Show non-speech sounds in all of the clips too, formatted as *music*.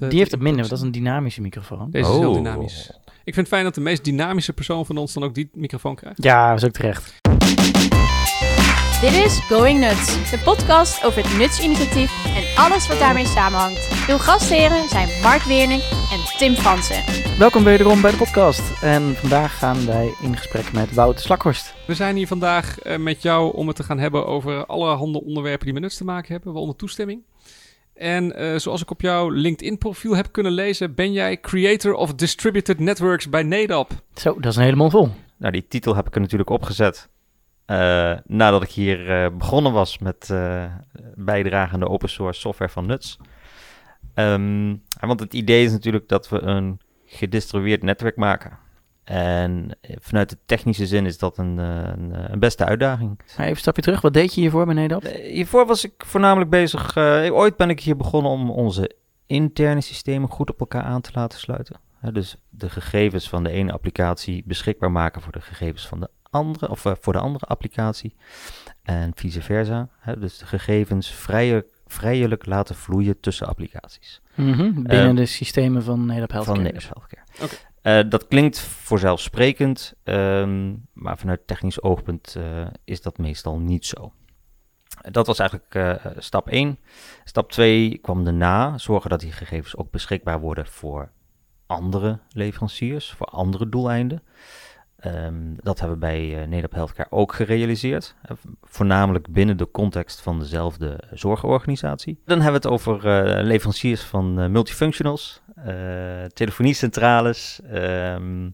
eh, Die heeft het minder, want dat is een dynamische microfoon. Deze is heel Oh. dynamisch. Ik vind het fijn dat de meest dynamische persoon van ons dan ook die microfoon krijgt. Ja, dat is ook terecht. Dit is Going Nuts, de podcast over het Nuts-initiatief en alles wat daarmee samenhangt. Uw gastheren zijn Mark Weerning en Tim Fransen. Welkom wederom bij de podcast. En vandaag gaan wij in gesprek met Wout Slakhorst. We zijn hier vandaag eh, met jou om het te gaan hebben over allerhande onderwerpen die met nuts te maken hebben, waaronder toestemming. En eh, zoals ik op jouw LinkedIn-profiel heb kunnen lezen, ben jij Creator of Distributed Networks bij NADAP. Zo, dat is een hele mond vol. Nou, die titel heb ik er natuurlijk opgezet eh, nadat ik hier eh, begonnen was met eh bijdrage aan de open source software van Nuts. Ehm, want het idee is natuurlijk dat we een gedistribueerd netwerk maken. En vanuit de technische zin is dat een, eh, een, eh, een beste uitdaging. Maar even een stapje terug. Wat deed je hiervoor bij Nedap? Eh, Hiervoor was ik voornamelijk bezig. eh, ooit ben ik hier begonnen om onze interne systemen goed op elkaar aan te laten sluiten. Hè, dus de gegevens van de ene applicatie beschikbaar maken voor de gegevens van de andere, of voor de andere applicatie. En vice versa. Hè, dus de gegevens vrije, vrijelijk laten vloeien tussen applicaties. Mhm, Binnen Eh, de systemen van Nedap Healthcare. Van dus. Nederlands Healthcare. Oké. Eh, dat klinkt voorzelfsprekend, ehm, maar vanuit technisch oogpunt eh, is dat meestal niet zo. Dat was eigenlijk eh, stap 1. Stap 2 kwam daarna, zorgen dat die gegevens ook beschikbaar worden voor andere leveranciers, voor andere doeleinden. Ehm, dat hebben we bij Nederland Healthcare ook gerealiseerd. voornamelijk binnen de context van dezelfde zorgorganisatie. Dan hebben we het over leveranciers van multifunctionals, telefoniecentrales, ehm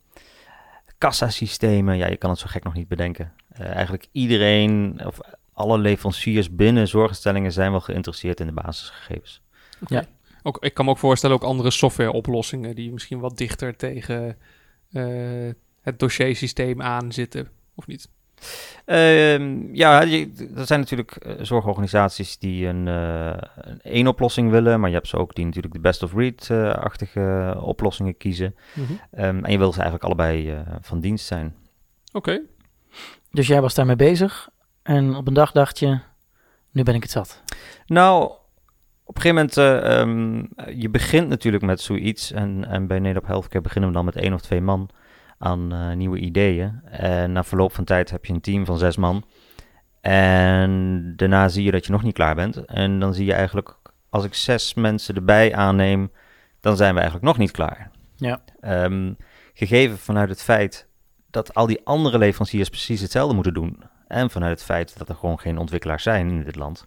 kassasystemen. Ja, je kan het zo gek nog niet bedenken. Eh, eigenlijk iedereen, of alle leveranciers binnen zorginstellingen zijn wel geïnteresseerd in de basisgegevens. Ja. Ook, ik kan me ook voorstellen ook andere softwareoplossingen die misschien wat dichter tegen eh, het dossiersysteem aan zitten, of niet? Ehm, ja, je, er zijn natuurlijk eh, zorgorganisaties die een, eh, een één oplossing willen, maar je hebt ze ook die natuurlijk de best-of-breed-achtige oplossingen kiezen. Ehm, en je wil ze eigenlijk allebei eh, van dienst zijn. Oké. Dus jij was daarmee bezig. En op een dag dacht je, nu ben ik het zat. Nou, op een gegeven moment, eh, ehm, je begint natuurlijk met zoiets. En, en bij Nederland Healthcare beginnen we dan met één of twee man aan eh, nieuwe ideeën. En na verloop van tijd heb je een team van zes man. En daarna zie je dat je nog niet klaar bent. En dan zie je eigenlijk, als ik zes mensen erbij aanneem, dan zijn we eigenlijk nog niet klaar. Ja. Ehm, gegeven vanuit het feit dat al die andere leveranciers precies hetzelfde moeten doen. En vanuit het feit dat er gewoon geen ontwikkelaars zijn in dit land.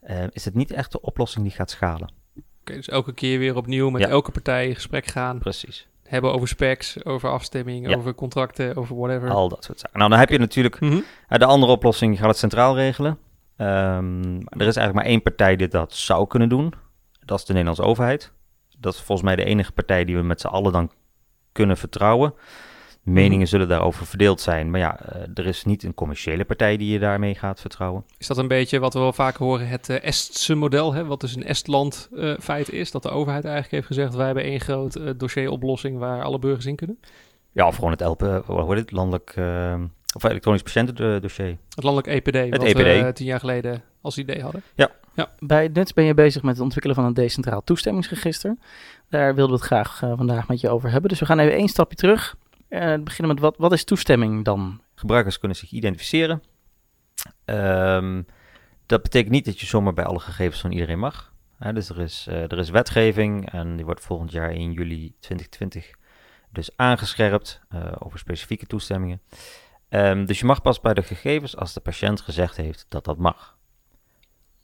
eh, is het niet echt de oplossing die gaat schalen. Oké, dus elke keer weer opnieuw met Ja. elke partij in gesprek gaan. Precies. Hebben over specs, over afstemming, Ja. over contracten, over whatever. Al dat soort zaken. Nou, dan heb je natuurlijk Mhm. eh, de andere oplossing, gaat het centraal regelen. Ehm, er is eigenlijk maar één partij die dat zou kunnen doen. Dat is de Nederlandse overheid. Dat is volgens mij de enige partij die we met z'n allen dan kunnen vertrouwen. Meningen Mhm. zullen daarover verdeeld zijn. Maar ja, eh, er is niet een commerciële partij die je daarmee gaat vertrouwen. Is dat een beetje wat we wel vaker horen, het eh, Estse model, hè? wat dus een Estland eh, feit is, dat de overheid eigenlijk heeft gezegd, wij hebben één groot dossieroplossing waar alle burgers in kunnen? Ja, of gewoon het LP, hoe heet het, landelijk, of elektronisch patiëntendossier. Het landelijk EPD, Het wat we EPD. eh, tien jaar geleden als idee hadden. Bij Nuts ben je bezig met het ontwikkelen van een decentraal toestemmingsregister. Daar wilden we het graag vandaag met je over hebben. Dus we gaan even één stapje terug. Eh beginnen met wat, wat is toestemming dan? Gebruikers kunnen zich identificeren. Ehm, dat betekent niet dat je zomaar bij alle gegevens van iedereen mag. Hè, dus er is, eh, er is wetgeving en die wordt volgend jaar in juli 2020 dus aangescherpt eh, over specifieke toestemmingen. Ehm, dus je mag pas bij de gegevens als de patiënt gezegd heeft dat dat mag.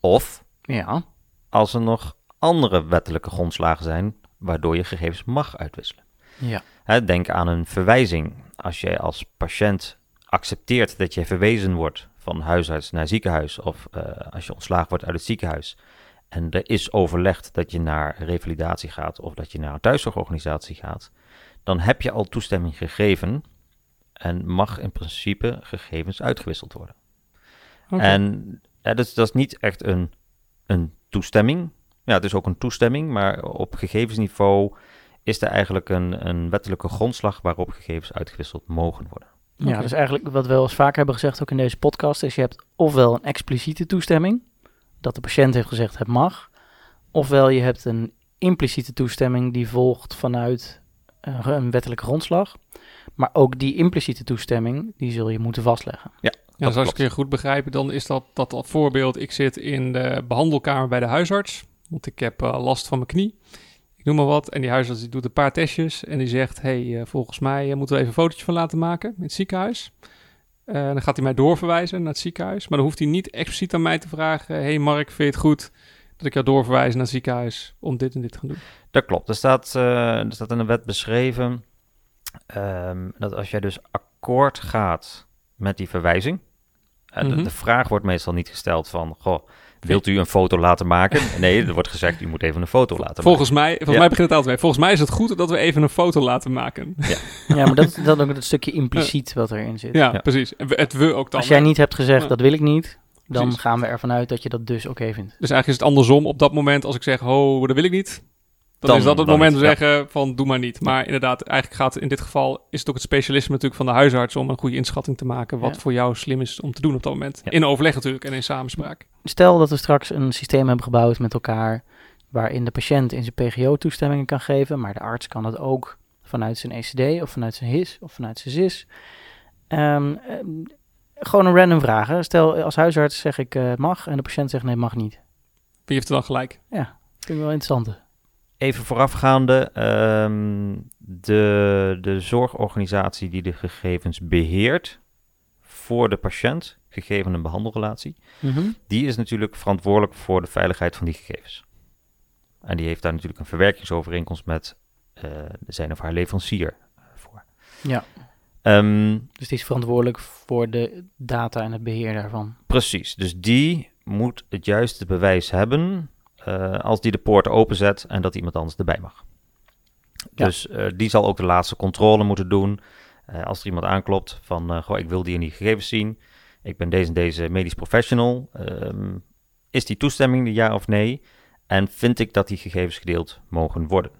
Of Ja, als er nog andere wettelijke grondslagen zijn waardoor je gegevens mag uitwisselen. Ja. Hè, denk aan een verwijzing. Als jij als patiënt accepteert dat je verwezen wordt van huisarts naar ziekenhuis, of eh, als je ontslagen wordt uit het ziekenhuis, en er is overlegd dat je naar revalidatie gaat of dat je naar een thuiszorgorganisatie gaat, dan heb je al toestemming gegeven en mag in principe gegevens uitgewisseld worden. En ja, dus dat is niet echt een, een toestemming. Ja, het is ook een toestemming, maar op gegevensniveau is er eigenlijk een, een wettelijke grondslag waarop gegevens uitgewisseld mogen worden. Ja, dus eigenlijk wat we wel eens vaker hebben gezegd, ook in deze podcast, is je hebt ofwel een expliciete toestemming, dat de patiënt heeft gezegd het mag, ofwel je hebt een impliciete toestemming die volgt vanuit eh, een wettelijke grondslag. Maar ook die impliciete toestemming, die zul je moeten vastleggen. Ja, Dat dus als ik je goed begrijp, dan is dat, dat dat voorbeeld. Ik zit in de behandelkamer bij de huisarts, want ik heb eh, last van mijn knie. Noem maar wat. En die huisarts die doet een paar testjes en die zegt... hey, eh, volgens mij eh, moeten we even een fotootje van laten maken in het ziekenhuis. Eh, dan gaat hij mij doorverwijzen naar het ziekenhuis. Maar dan hoeft hij niet expliciet aan mij te vragen... hey Mark, vind je het goed dat ik jou doorverwijs naar het ziekenhuis... om dit en dit te gaan doen? Dat klopt. Er staat, er staat in de wet beschreven ehm, dat als jij dus akkoord gaat met die verwijzing. en de, Mhm. de vraag wordt meestal niet gesteld van, goh, wilt u een foto laten maken? Nee, er wordt gezegd, u moet even een foto laten Volgens mij, volgens Ja. mij begint het altijd mee. Volgens mij is het goed dat we even een foto laten maken. Ja, *laughs* maar dat is dan ook het stukje impliciet wat erin zit. Ja, Ja. precies. En we- het we ook dan. Als jij niet hebt gezegd, Ja. dat wil ik niet, dan Precies. gaan we ervan uit dat je dat dus oké vindt. Dus eigenlijk is het andersom. Op dat moment, als ik zeg, ho, dat wil ik niet. Dan, Dan- is dat het moment om niet, te zeggen van, doe maar niet. Maar inderdaad, eigenlijk gaat in dit geval, is het ook het specialisme natuurlijk van de huisarts om een goede inschatting te maken wat Ja. voor jou slim is om te doen op dat moment. Ja. In overleg natuurlijk en in samenspraak. Stel dat we straks een systeem hebben gebouwd met elkaar waarin de patiënt in zijn PGO toestemmingen kan geven, maar de arts kan het ook vanuit zijn ECD of vanuit zijn HIS of vanuit zijn ZIS. Ehm, ehm, gewoon een random vraag. hè. Stel als huisarts zeg ik eh, mag en de patiënt zegt nee mag niet. Wie heeft er dan gelijk? Vind ik wel interessant. Even voorafgaande, ehm, de, de zorgorganisatie die de gegevens beheert voor de patiënt, gegeven een behandelrelatie, Mhm. die is natuurlijk verantwoordelijk voor de veiligheid van die gegevens. En die heeft daar natuurlijk een verwerkingsovereenkomst met eh, zijn of haar leverancier voor. Ja. Ehm, Dus die is verantwoordelijk voor de data en het beheer daarvan. precies, dus die moet het juiste bewijs hebben eh, als die de poort openzet en dat iemand anders erbij mag. Ja. Dus eh, die zal ook de laatste controle moeten doen. Eh, als er iemand aanklopt van, goh, ik wil die en die gegevens zien. Ik ben deze en deze medisch professional. Ehm, is die toestemming er ja of nee? En vind ik dat die gegevens gedeeld mogen worden?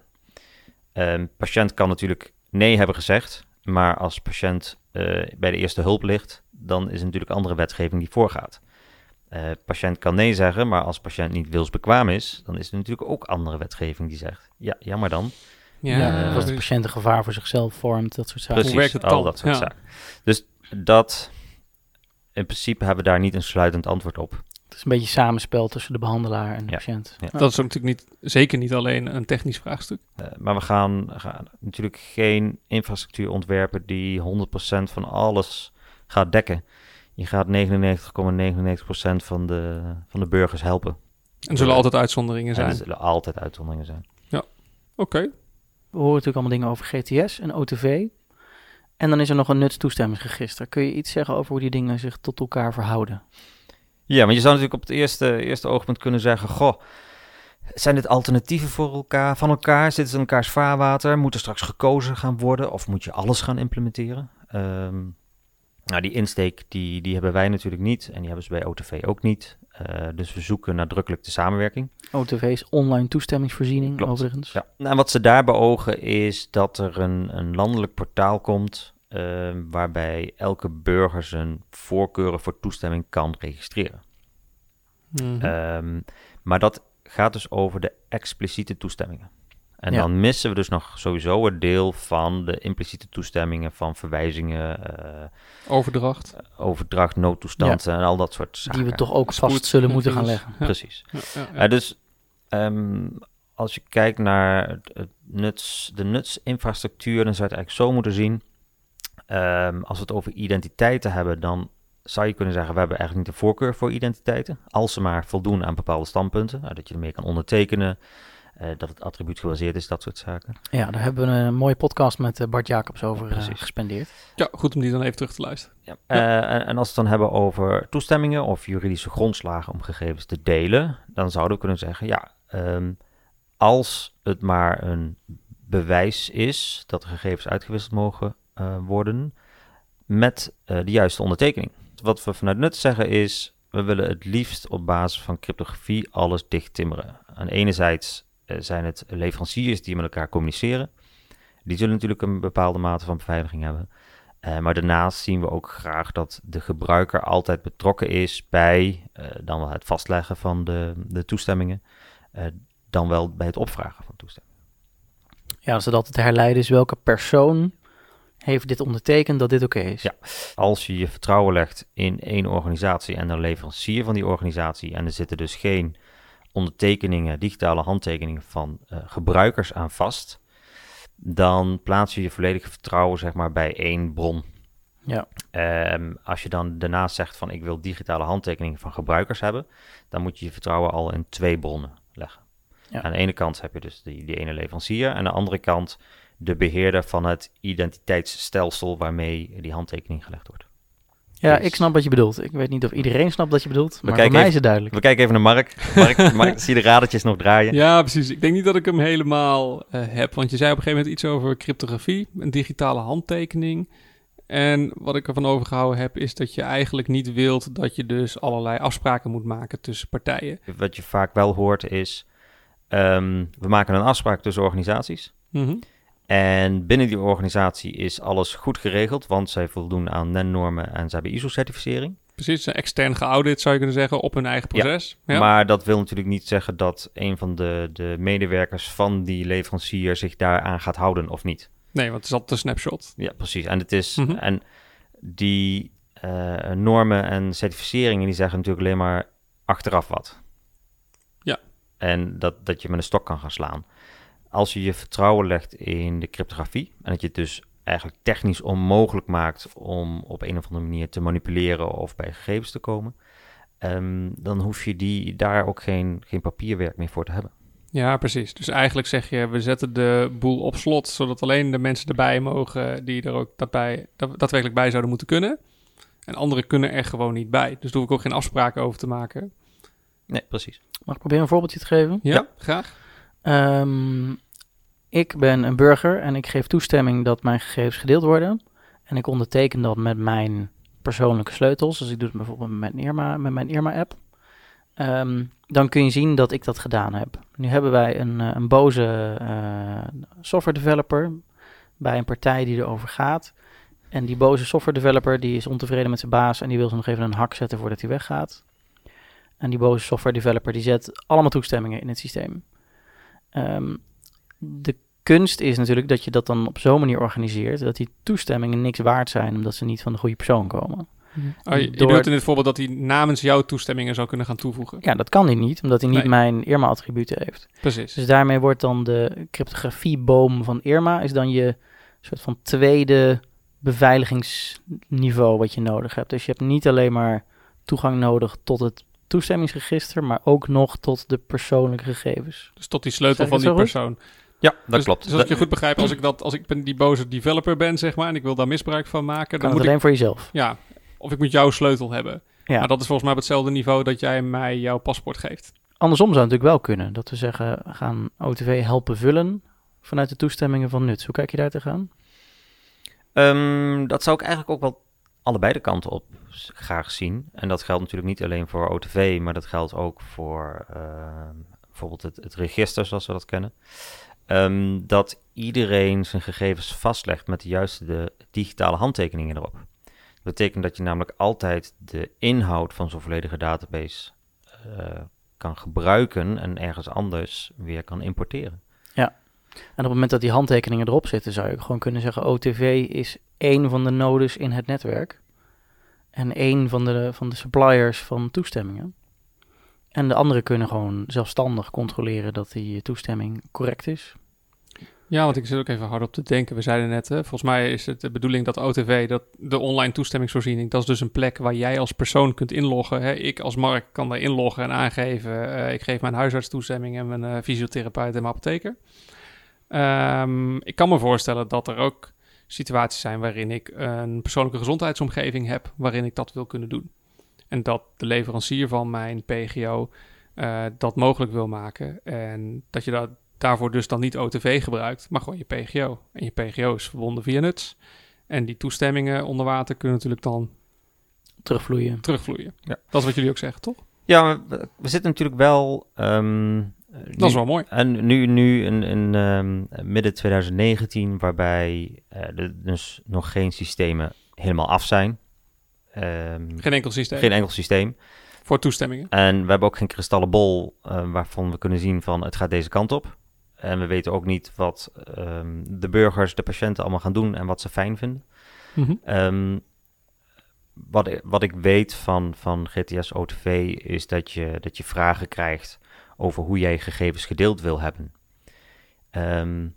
Een patiënt kan natuurlijk nee hebben gezegd, maar als patiënt bij de eerste hulp ligt, dan is er natuurlijk andere wetgeving die voorgaat. Eh patiënt kan nee zeggen, maar als patiënt niet wilsbekwaam is, dan is er natuurlijk ook andere wetgeving die zegt, ja, jammer dan. Ja, Ja, eh, als de patiënt een gevaar voor zichzelf vormt, dat soort zaken. Precies, werkt het al dan? dat soort Ja. zaken. Dus dat, in principe hebben we daar niet een sluitend antwoord op. Het is een beetje samenspel tussen de behandelaar en de Ja. patiënt. Ja. Ja. Dat is ook natuurlijk niet, zeker niet alleen een technisch vraagstuk. Eh, maar we gaan, gaan natuurlijk geen infrastructuur ontwerpen die 100% van alles gaat dekken. Je gaat 99,99% van de, van de burgers helpen. En er zullen altijd uitzonderingen En zijn. er zullen altijd uitzonderingen zijn. Oké. We horen natuurlijk allemaal dingen over GTS en OTV. En dan is er nog een nutstoestemmingsregister. Kun je iets zeggen over hoe die dingen zich tot elkaar verhouden? Ja, maar je zou natuurlijk op het eerste, eerste oogpunt kunnen zeggen: Goh, zijn dit alternatieven voor elkaar, van elkaar? Zitten ze in elkaars vaarwater? Moet er straks gekozen gaan worden? Of moet je alles gaan implementeren? Ehm, nou, die insteek die, die hebben wij natuurlijk niet. En die hebben ze bij OTV ook niet. Eh, dus we zoeken nadrukkelijk de samenwerking. OTV is online toestemmingsvoorziening, Klopt. overigens. Ja. Nou, wat ze daar beogen is dat er een, een landelijk portaal komt. ehm, waarbij elke burger zijn voorkeuren voor toestemming kan registreren. Mhm. Ehm, maar dat gaat dus over de expliciete toestemmingen. En Ja. dan missen we dus nog sowieso een deel van de impliciete toestemmingen van verwijzingen, eh, Overdracht. overdracht, noodtoestanden en al dat soort zaken. Die we toch ook Spoed, vast zullen moeten gaan leggen. Ja. Precies. Ja, ja, ja. Eh, dus ehm, als je kijkt naar het, het nuts, de nutsinfrastructuur, dan zou je het eigenlijk zo moeten zien. Ehm, als we het over identiteiten hebben, dan zou je kunnen zeggen, we hebben eigenlijk niet de voorkeur voor identiteiten. Als ze maar voldoen aan bepaalde standpunten. eh, dat je ermee kan ondertekenen, eh, dat het attribuut gebaseerd is, dat soort zaken. Ja, daar hebben we een mooie podcast met eh, Bart Jacobs over eh, gespendeerd. ja, goed om die dan even terug te luisteren. Ja. Eh, en, en als we het dan hebben over toestemmingen of juridische grondslagen om gegevens te delen, dan zouden we kunnen zeggen, ja, ehm, als het maar een bewijs is dat de gegevens uitgewisseld mogen eh, worden met eh, de juiste ondertekening. Wat we vanuit nut zeggen is, we willen het liefst op basis van cryptografie alles dicht timmeren. Aan de ene zijde eh, zijn het leveranciers die met elkaar communiceren. Die zullen natuurlijk een bepaalde mate van beveiliging hebben. Eh, maar daarnaast zien we ook graag dat de gebruiker altijd betrokken is bij eh, dan wel het vastleggen van de, de toestemmingen. Eh, dan wel bij het opvragen van toestemming. Ja, als het herleiden is welke persoon heeft dit ondertekend dat dit oké is. Ja. Als je je vertrouwen legt in één organisatie en de leverancier van die organisatie, en er zitten dus geen ondertekeningen, digitale handtekeningen van eh, gebruikers aan vast, dan plaats je je volledige vertrouwen zeg maar bij één bron. Ja. Ehm, als je dan daarnaast zegt van ik wil digitale handtekeningen van gebruikers hebben, dan moet je je vertrouwen al in twee bronnen leggen. Ja. Aan de ene kant heb je dus die, die ene leverancier, en aan de andere kant de beheerder van het identiteitsstelsel waarmee die handtekening gelegd wordt. Ja, Dus- ik snap wat je bedoelt. Ik weet niet of iedereen snapt wat je bedoelt, maar voor mij even- is het duidelijk. We kijken even naar Mark. Mark, *laughs* Mark zie de radertjes nog draaien? Ja, precies. Ik denk niet dat ik hem helemaal eh, heb. Want je zei op een gegeven moment iets over cryptografie, een digitale handtekening. En wat ik ervan overgehouden heb, is dat je eigenlijk niet wilt dat je dus allerlei afspraken moet maken tussen partijen. Wat je vaak wel hoort is, ehm, we maken een afspraak tussen organisaties. Mhm. En binnen die organisatie is alles goed geregeld, want zij voldoen aan NEN-normen en ze hebben ISO-certificering. Precies, een extern geaudit zou je kunnen zeggen op hun eigen proces. Ja, Maar dat wil natuurlijk niet zeggen dat een van de, de medewerkers van die leverancier zich daaraan gaat houden of niet. Nee, want het is altijd een snapshot. Ja, precies. En, het is, Mhm. en die eh, normen en certificeringen die zeggen natuurlijk alleen maar achteraf wat. Ja. En dat, dat je met een stok kan gaan slaan. Als je je vertrouwen legt in de cryptografie en dat je het dus eigenlijk technisch onmogelijk maakt om op een of andere manier te manipuleren of bij gegevens te komen, ehm, dan hoef je die, daar ook geen, geen papierwerk meer voor te hebben. Ja, precies. Dus eigenlijk zeg je, we zetten de boel op slot, zodat alleen de mensen erbij mogen die er ook daarbij, daadwerkelijk bij zouden moeten kunnen. En anderen kunnen er gewoon niet bij. Dus daar hoef ik ook geen afspraken over te maken. Nee, precies. Mag ik proberen een voorbeeldje te geven? Ja, Ja. graag. Ehm, ik ben een burger en ik geef toestemming dat mijn gegevens gedeeld worden. En ik onderteken dat met mijn persoonlijke sleutels. Dus ik doe het bijvoorbeeld met mijn Irma, met mijn Irma-app. Ehm, dan kun je zien dat ik dat gedaan heb. Nu hebben wij een, eh, een boze eh, software developer bij een partij die erover gaat. En die boze software developer die is ontevreden met zijn baas en die wil ze nog even een hak zetten voordat hij weggaat. En die boze software developer die zet allemaal toestemmingen in het systeem. Ehm, de kunst is natuurlijk dat je dat dan op zo'n manier organiseert dat die toestemmingen niks waard zijn omdat ze niet van de goede persoon komen. Oh, je, je Door- doet in dit voorbeeld dat hij namens jouw toestemmingen zou kunnen gaan toevoegen. Ja, dat kan hij niet, omdat hij niet Nee. mijn Irma-attributen heeft. Precies. Dus daarmee wordt dan de cryptografieboom van Irma is dan je soort van tweede beveiligingsniveau wat je nodig hebt. Dus je hebt niet alleen maar toegang nodig tot het toestemmingsregister, maar ook nog tot de persoonlijke gegevens. Dus tot die sleutel van die persoon. Ja, dat dus, klopt. Dus als ik je goed begrijp, als ik, dat, als ik ben die boze developer ben, zeg maar, en ik wil daar misbruik van maken, Kan dan het moet alleen ik, voor jezelf. ja, of ik moet jouw sleutel hebben. Ja. Maar dat is volgens mij op hetzelfde niveau dat jij mij jouw paspoort geeft. Andersom zou het natuurlijk wel kunnen. Dat we zeggen, gaan OTV helpen vullen vanuit de toestemmingen van NUTS. Hoe kijk je daar tegenaan? Ehm, dat zou ik eigenlijk ook wel allebei de kanten op graag zien. En dat geldt natuurlijk niet alleen voor OTV, maar dat geldt ook voor ehm, bijvoorbeeld het, het register zoals we dat kennen. Ehm, dat iedereen zijn gegevens vastlegt met de juiste de digitale handtekeningen erop. Dat betekent dat je namelijk altijd de inhoud van zo'n volledige database eh, kan gebruiken en ergens anders weer kan importeren. En op het moment dat die handtekeningen erop zitten, zou je gewoon kunnen zeggen: OTV is één van de nodes in het netwerk. En één van de, van de suppliers van toestemmingen. En de anderen kunnen gewoon zelfstandig controleren dat die toestemming correct is. Ja, want ik zit ook even hard op te denken. We zeiden net, hè, volgens mij is het de bedoeling dat OTV, dat de online toestemmingsvoorziening, dat is dus een plek waar jij als persoon kunt inloggen. Hè. Ik als Mark kan daar inloggen en aangeven, eh, ik geef mijn huisarts toestemming en mijn eh, fysiotherapeut en mijn apotheker. Ehm, ik kan me voorstellen dat er ook situaties zijn waarin ik een persoonlijke gezondheidsomgeving heb, waarin ik dat wil kunnen doen. En dat de leverancier van mijn PGO eh, dat mogelijk wil maken. En dat je dat daarvoor dus dan niet OTV gebruikt, maar gewoon je PGO. En je PGO is verbonden via NUTS. En die toestemmingen onder water kunnen natuurlijk dan Terugvloeien. terugvloeien. Ja. Dat is wat jullie ook zeggen, toch? Ja, maar we, we zitten natuurlijk wel. Ehm, Dat is wel mooi. En nu, nu in, in ehm, midden 2019, waarbij eh, er dus nog geen systemen helemaal af zijn. Ehm, Geen enkel systeem. geen enkel systeem. Voor toestemmingen. En we hebben ook geen kristallen bol eh, waarvan we kunnen zien van het gaat deze kant op. En we weten ook niet wat ehm, de burgers, de patiënten allemaal gaan doen en wat ze fijn vinden. Mhm. Wat, wat ik weet van, van GTS OTV is dat je, dat je vragen krijgt over hoe jij gegevens gedeeld wil hebben. Ehm,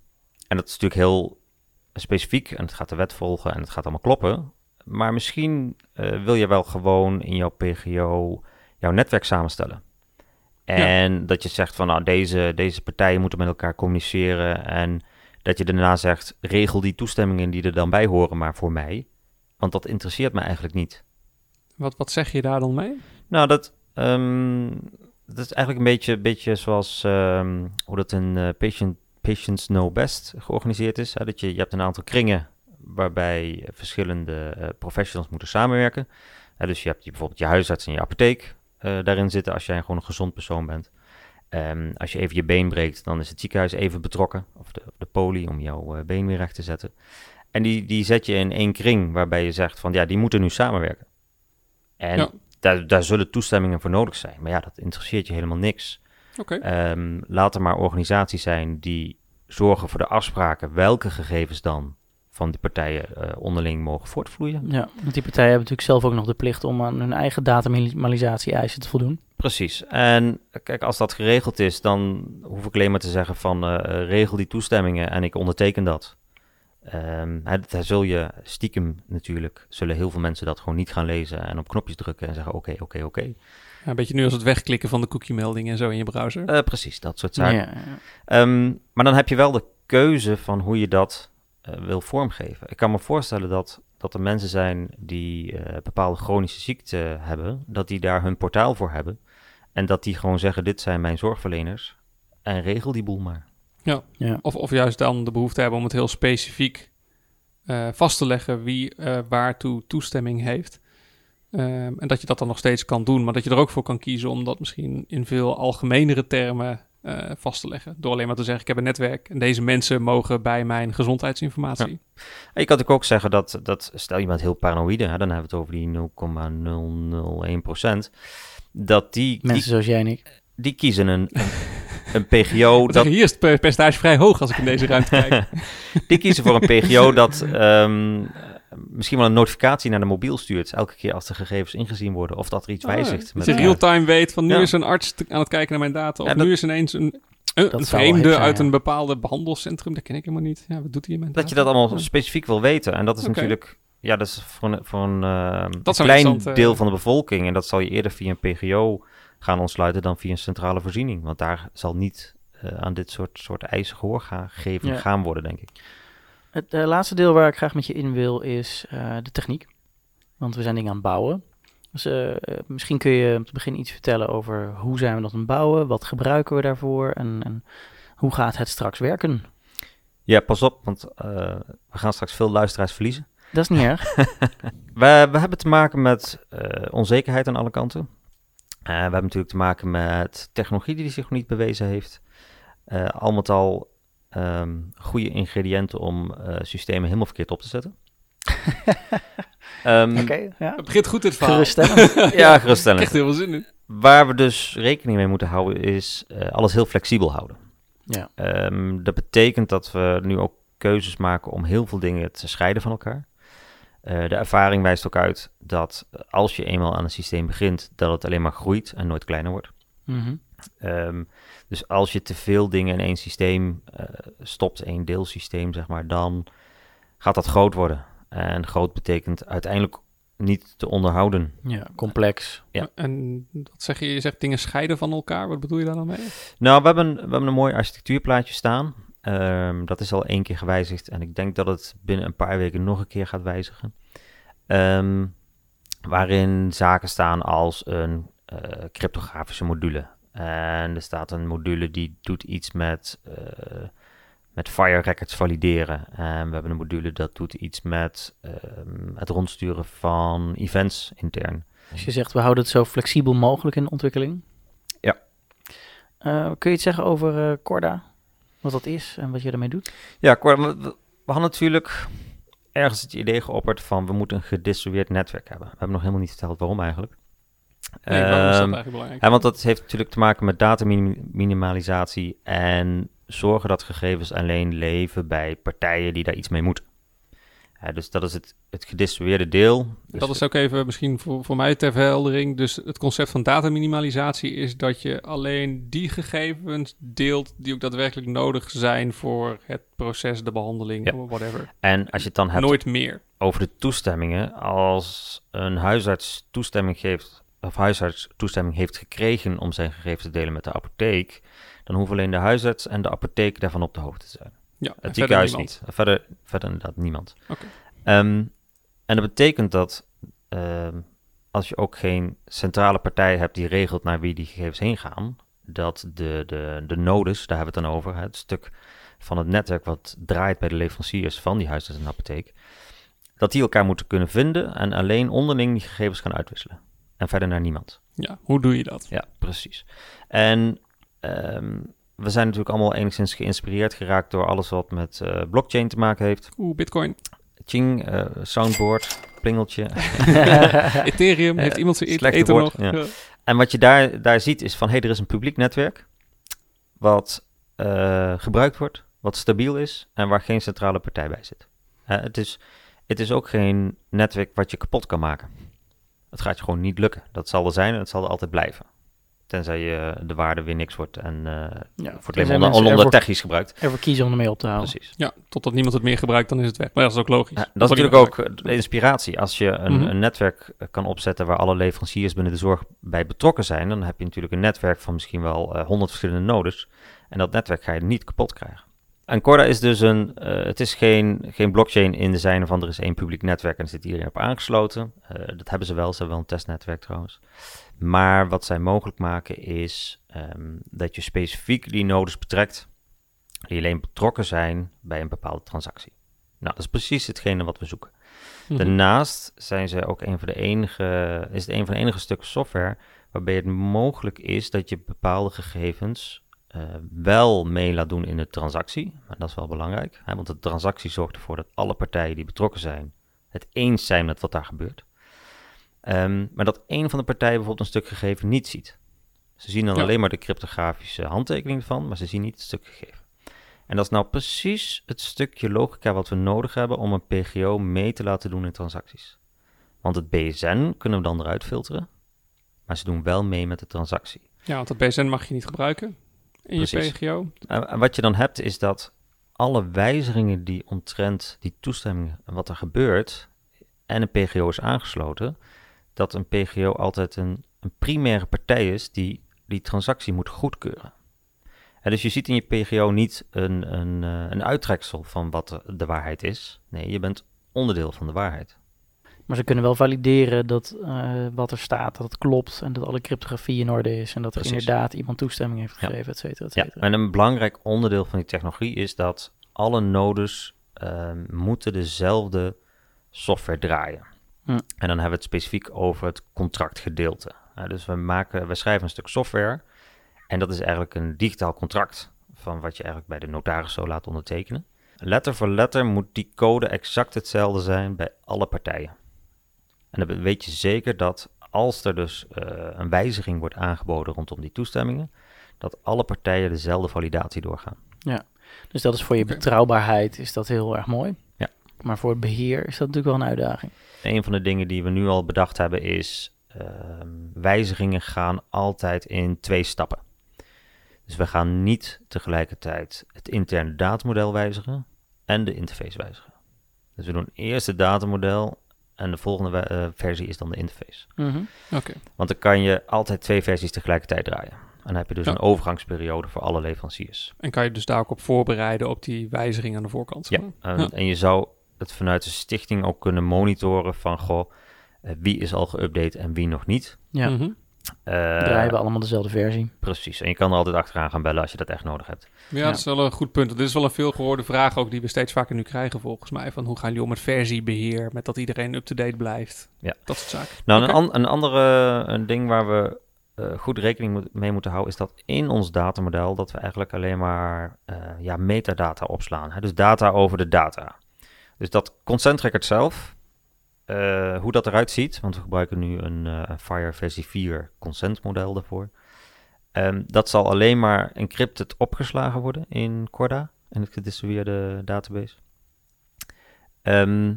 en dat is natuurlijk heel specifiek en het gaat de wet volgen en het gaat allemaal kloppen. Maar misschien eh, wil je wel gewoon in jouw PGO jouw netwerk samenstellen. En dat je zegt van nou, deze, deze partijen moeten met elkaar communiceren. En dat je daarna zegt, regel die toestemmingen die er dan bij horen maar voor mij. Want dat interesseert me eigenlijk niet. Wat, wat zeg je daar dan mee? Nou, dat, ehm, dat is eigenlijk een beetje, beetje zoals ehm, hoe dat in eh, patient, Patients Know Best georganiseerd is. Hè? Dat je, je hebt een aantal kringen waarbij verschillende eh, professionals moeten samenwerken. Dus je hebt je, bijvoorbeeld je huisarts en je apotheek eh, daarin zitten als jij gewoon een gezond persoon bent. Ehm, als je even je been breekt, dan is het ziekenhuis even betrokken. Of de, de poli om jouw eh, been weer recht te zetten. En die, die zet je in één kring waarbij je zegt van ja, die moeten nu samenwerken. En Ja. Daar, daar zullen toestemmingen voor nodig zijn. Maar ja, dat interesseert je helemaal niks. Oké. Ehm, laat er maar organisaties zijn die zorgen voor de afspraken welke gegevens dan van die partijen eh, onderling mogen voortvloeien. Ja, want die partijen hebben natuurlijk zelf ook nog de plicht om aan hun eigen dataminisatie-eisen te voldoen. Precies. En kijk, als dat geregeld is, dan hoef ik alleen maar te zeggen van eh, eh, regel die toestemmingen en ik onderteken dat. Ehm, hè, daar zul je stiekem natuurlijk, zullen heel veel mensen dat gewoon niet gaan lezen en op knopjes drukken en zeggen oké, oké, oké. Ja, een beetje nu als het wegklikken van de cookie-meldingen en zo in je browser. Eh, precies, dat soort zaken. ja. Ehm, maar dan heb je wel de keuze van hoe je dat eh, wil vormgeven. Ik kan me voorstellen dat, dat er mensen zijn die eh, bepaalde chronische ziekten hebben, dat die daar hun portaal voor hebben. En dat die gewoon zeggen, dit zijn mijn zorgverleners. En regel die boel maar. Ja. Of, of juist dan de behoefte hebben om het heel specifiek eh, vast te leggen wie eh, waartoe toestemming heeft. Ehm, en dat je dat dan nog steeds kan doen, maar dat je er ook voor kan kiezen om dat misschien in veel algemenere termen eh, vast te leggen. Door alleen maar te zeggen, ik heb een netwerk en deze mensen mogen bij mijn gezondheidsinformatie. En je kan natuurlijk ook zeggen dat, dat stel je bent heel paranoïde, hè, dan hebben we het over die 0,001%, dat die, Mensen die, zoals jij en ik. die kiezen een, *laughs* een, PGO Dat... Hier is het per- percentage vrij hoog als ik in deze ruimte kijk. *laughs* *laughs* Die kiezen voor een PGO dat ehm, misschien wel een notificatie naar de mobiel stuurt. Elke keer als de gegevens ingezien worden of dat er iets wijzigt. dat met je real-time weet van nu Ja. is een arts te- aan het kijken naar mijn data. Of Ja, dat- nu is ineens een, een, vreemde zijn, uit ja. een bepaalde behandelcentrum. Dat ken ik helemaal niet. Ja, wat doet hij in mijn Dat je data? dat allemaal specifiek wil weten. En dat is natuurlijk, ja, dat is voor een, voor een, ehm, klein eh, deel van de bevolking. En dat zal je eerder via een PGO gaan ontsluiten dan via een centrale voorziening. Want daar zal niet eh, aan dit soort, soort eisen gehoor gaan, gegeven Ja. gaan worden, denk ik. Het eh, laatste deel waar ik graag met je in wil is eh, de techniek. Want we zijn dingen aan het bouwen. Dus misschien kun je om te beginnen iets vertellen over hoe zijn we dat aan het bouwen, wat gebruiken we daarvoor en, en hoe gaat het straks werken? Ja, pas op, want we gaan straks veel luisteraars verliezen. Dat is niet *laughs* erg. We, we hebben te maken met onzekerheid aan alle kanten. Eh, we hebben natuurlijk te maken met technologie die zich nog niet bewezen heeft. Eh, al met al ehm, goede ingrediënten om eh, systemen helemaal verkeerd op te zetten. *laughs* Ehm, Oké, ja. Het begint goed dit verhaal. Geruststellend. *laughs* Ja, geruststellend. echt heel veel zin in. Waar we dus rekening mee moeten houden is eh, alles heel flexibel houden. Ja. Ehm, dat betekent dat we nu ook keuzes maken om heel veel dingen te scheiden van elkaar. Eh, de ervaring wijst ook uit dat als je eenmaal aan een systeem begint, dat het alleen maar groeit en nooit kleiner wordt. Mhm. Ehm, dus als je te veel dingen in één systeem eh, stopt, één deelsysteem zeg maar, dan gaat dat groot worden. En groot betekent uiteindelijk niet te onderhouden. ja, complex. Ja. En wat zeg je? Je zegt dingen scheiden van elkaar. Wat bedoel je daar dan mee? Nou, we hebben, we hebben een mooi architectuurplaatje staan. Ehm, dat is al één keer gewijzigd en ik denk dat het binnen een paar weken nog een keer gaat wijzigen. Ehm, waarin zaken staan als een eh, cryptografische module. En er staat een module die doet iets met, eh, met fire records valideren. En we hebben een module dat doet iets met ehm, het rondsturen van events intern. Als je zegt, we houden het zo flexibel mogelijk in de ontwikkeling. Ja. Eh, kun je iets zeggen over Corda? Wat dat is en wat je ermee doet? Ja, Cor, we, hadden natuurlijk ergens het idee geopperd van we moeten een gedistribueerd netwerk hebben. We hebben nog helemaal niet verteld waarom eigenlijk. Nee, waarom is dat Ehm, eigenlijk belangrijk? Ja, want dat heeft natuurlijk te maken met dataminimalisatie en zorgen dat gegevens alleen leven bij partijen die daar iets mee moeten. Ja, dus dat is het, het gedistribueerde deel. Dus dat is ook even misschien voor, voor mij ter verheldering. Dus het concept van dataminimalisatie is dat je alleen die gegevens deelt die ook daadwerkelijk nodig zijn voor het proces, de behandeling, Ja. whatever. En als je het dan hebt Nooit meer. over de toestemmingen, als een huisarts toestemming geeft, of huisarts toestemming heeft gekregen om zijn gegevens te delen met de apotheek, dan hoeven alleen de huisarts en de apotheek daarvan op de hoogte te zijn. Ja, Het ziekenhuis niet. Verder, verder inderdaad niemand. Oké. Ehm, en dat betekent dat ehm, als je ook geen centrale partij hebt die regelt naar wie die gegevens heen gaan, dat de, de, de nodes, daar hebben we het dan over, het stuk van het netwerk wat draait bij de leveranciers van die huisarts en apotheek, dat die elkaar moeten kunnen vinden en alleen onderling die gegevens gaan uitwisselen. En verder naar niemand. Ja, hoe doe je dat? Ja, precies. En ehm, we zijn natuurlijk allemaal enigszins geïnspireerd geraakt door alles wat met eh, blockchain te maken heeft. Oeh, Bitcoin. Ching, eh, soundboard, plingeltje. *laughs* Ethereum. Heeft iemand zijn slechte ether woord, nog? ja. Ja. En wat je daar, daar ziet is van, hé, hey, er is een publiek netwerk wat eh, gebruikt wordt, wat stabiel is en waar geen centrale partij bij zit. Het, is, het is ook geen netwerk wat je kapot kan maken. Het gaat je gewoon niet lukken. Dat zal er zijn en het zal er altijd blijven. Tenzij je de waarde weer niks wordt en eh Ja, wordt alleen onder ervoor- technisch gebruikt. ervoor kiezen om ermee op te houden. Precies. ja, totdat niemand het meer gebruikt, dan is het weg. Maar dat is ook logisch. Ja, dat is natuurlijk ook de inspiratie. Als je een, Mhm. een netwerk kan opzetten waar alle leveranciers binnen de zorg bij betrokken zijn, dan heb je natuurlijk een netwerk van misschien wel eh, honderd verschillende nodes. En dat netwerk ga je niet kapot krijgen. En Corda is dus een, eh, het is geen, geen blockchain in de zin van er is één publiek netwerk en er zit iedereen op aangesloten. Eh, dat hebben ze wel, ze hebben wel een testnetwerk trouwens. Maar wat zij mogelijk maken is ehm, dat je specifiek die nodes betrekt die alleen betrokken zijn bij een bepaalde transactie. Nou, dat is precies hetgene wat we zoeken. Mhm. Daarnaast zijn ze ook een van de enige, is het een van de enige stukken software waarbij het mogelijk is dat je bepaalde gegevens eh, wel mee laat doen in de transactie. Maar dat is wel belangrijk, hè, want de transactie zorgt ervoor dat alle partijen die betrokken zijn het eens zijn met wat daar gebeurt. Ehm, maar dat een van de partijen bijvoorbeeld een stuk gegeven niet ziet. Ze zien dan Ja. alleen maar de cryptografische handtekening ervan, maar ze zien niet het stuk gegeven. En dat is nou precies het stukje logica wat we nodig hebben om een PGO mee te laten doen in transacties. Want het BSN kunnen we dan eruit filteren, maar ze doen wel mee met de transactie. Ja, want dat BSN mag je niet gebruiken in je. PGO. En wat je dan hebt is dat alle wijzigingen die omtrent die toestemming wat er gebeurt en een PGO is aangesloten, dat een PGO altijd een, een primaire partij is die die transactie moet goedkeuren. En dus je ziet in je PGO niet een, een, eh, een uittreksel van wat de, de waarheid is. Nee, je bent onderdeel van de waarheid. Maar ze kunnen wel valideren dat eh, wat er staat, dat het klopt en dat alle cryptografie in orde is en dat er Precies. inderdaad iemand toestemming heeft Ja. gegeven, et cetera, et Ja, cetera. en een belangrijk onderdeel van die technologie is dat alle nodes ehm, moeten dezelfde software draaien. Hm. En dan hebben we het specifiek over het contractgedeelte. Ja, dus we, maken, we schrijven een stuk software en dat is eigenlijk een digitaal contract van wat je eigenlijk bij de notaris zo laat ondertekenen. Letter voor letter moet die code exact hetzelfde zijn bij alle partijen. En dan weet je zeker dat als er dus eh, een wijziging wordt aangeboden rondom die toestemmingen, dat alle partijen dezelfde validatie doorgaan. Dus dat is voor je betrouwbaarheid is dat heel erg mooi. Maar voor het beheer is dat natuurlijk wel een uitdaging. Een van de dingen die we nu al bedacht hebben is, ehm, wijzigingen gaan altijd in twee stappen. Dus we gaan niet tegelijkertijd het interne datamodel wijzigen en de interface wijzigen. Dus we doen eerst het datamodel en de volgende eh, versie is dan de interface. Mhm. Oké. Want dan kan je altijd twee versies tegelijkertijd draaien. En dan heb je dus Ja. een overgangsperiode voor alle leveranciers. En kan je dus daar ook op voorbereiden op die wijziging aan de voorkant? Ja, en, Ja. en je zou het vanuit de stichting ook kunnen monitoren van, goh, eh, wie is al geüpdate en wie nog niet. Ja. Eh, draaien we allemaal dezelfde versie. Precies, en je kan er altijd achteraan gaan bellen als je dat echt nodig hebt. Ja, dat is wel een goed punt. Dit is wel een veelgehoorde vraag ook die we steeds vaker nu krijgen volgens mij. Van hoe gaan jullie om met versiebeheer, met dat iedereen up-to-date blijft? Ja. Dat soort zaken. Nou, een, an- een andere een ding waar we eh, goed rekening moet- mee moeten houden, is dat in ons datamodel dat we eigenlijk alleen maar eh, ja, metadata opslaan. Hè? Dus data over de data. Dus dat consent record zelf, eh, hoe dat eruit ziet, want we gebruiken nu een eh, Fire versie 4 consent model daarvoor. Ehm, dat zal alleen maar encrypted opgeslagen worden in Corda, in het gedistribueerde database. Ehm,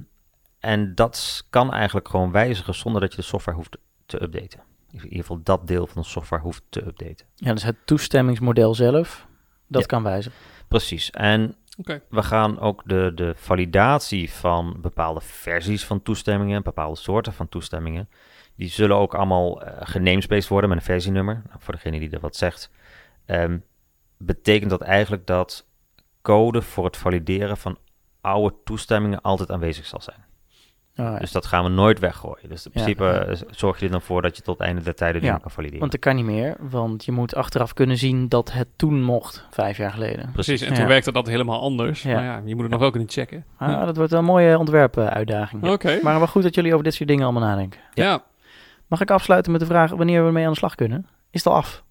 en dat kan eigenlijk gewoon wijzigen zonder dat je de software hoeft te updaten. In ieder geval dat deel van de software hoeft te updaten. Ja, dus het toestemmingsmodel zelf, dat Ja. kan wijzigen. Precies. En We gaan ook de, de validatie van bepaalde versies van toestemmingen, bepaalde soorten van toestemmingen, die zullen ook allemaal eh genamespaced worden met een versienummer. Nou, voor degene die er wat zegt, ehm, betekent dat eigenlijk dat code voor het valideren van oude toestemmingen altijd aanwezig zal zijn. Oh, ja. Dus dat gaan we nooit weggooien. Dus in Ja. principe eh, zorg je er dan voor dat je tot het einde der tijden dingen Ja, kan valideren. Want dat kan niet meer, want je moet achteraf kunnen zien dat het toen mocht, vijf jaar geleden. Precies, en Ja. toen werkte dat helemaal anders. Ja. Maar ja, je moet het nog wel kunnen checken. Ah, dat wordt een mooie ontwerpuitdaging. Oké. Maar wel goed dat jullie over dit soort dingen allemaal nadenken. Ja. Mag ik afsluiten met de vraag wanneer we mee aan de slag kunnen? Is het al af?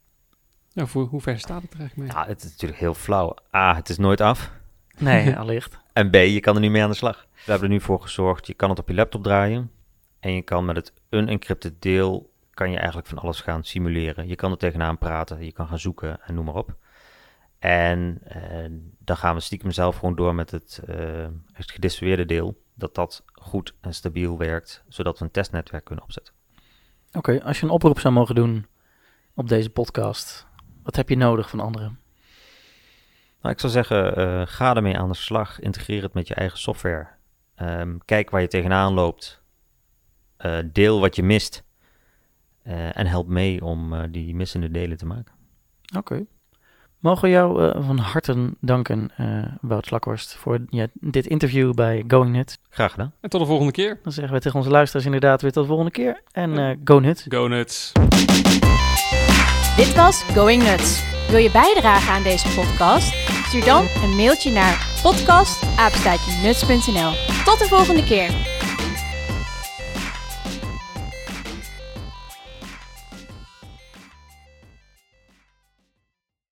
ja, voor hoe ver staat het er eigenlijk mee? Ja, het is natuurlijk heel flauw. A, het is nooit af. Nee, *laughs* allicht. En B, je kan er nu mee aan de slag. We hebben er nu voor gezorgd, je kan het op je laptop draaien. En je kan met het unencrypted deel, kan je eigenlijk van alles gaan simuleren. Je kan er tegenaan praten, je kan gaan zoeken en noem maar op. En eh, dan gaan we stiekem zelf gewoon door met het, eh, het gedistribueerde deel. Dat dat goed en stabiel werkt, zodat we een testnetwerk kunnen opzetten. Oké, als je een oproep zou mogen doen op deze podcast, wat heb je nodig van anderen? Nou, ik zou zeggen, eh, ga ermee aan de slag. Integreer het met je eigen software. Ehm, kijk waar je tegenaan loopt. Eh, deel wat je mist. Eh, en help mee om eh, die missende delen te maken. Oké. Mogen we jou eh, van harte danken, eh Wout Slakhorst, voor ja, dit interview bij Going Nut. Graag gedaan. En tot de volgende keer. Dan zeggen we tegen onze luisteraars inderdaad weer tot de volgende keer. En eh Go Nut. Go Nuts. Dit was Going Nuts. Wil je bijdragen aan deze podcast? Stuur dan een mailtje naar podcast@nuts.nl. Tot de volgende keer.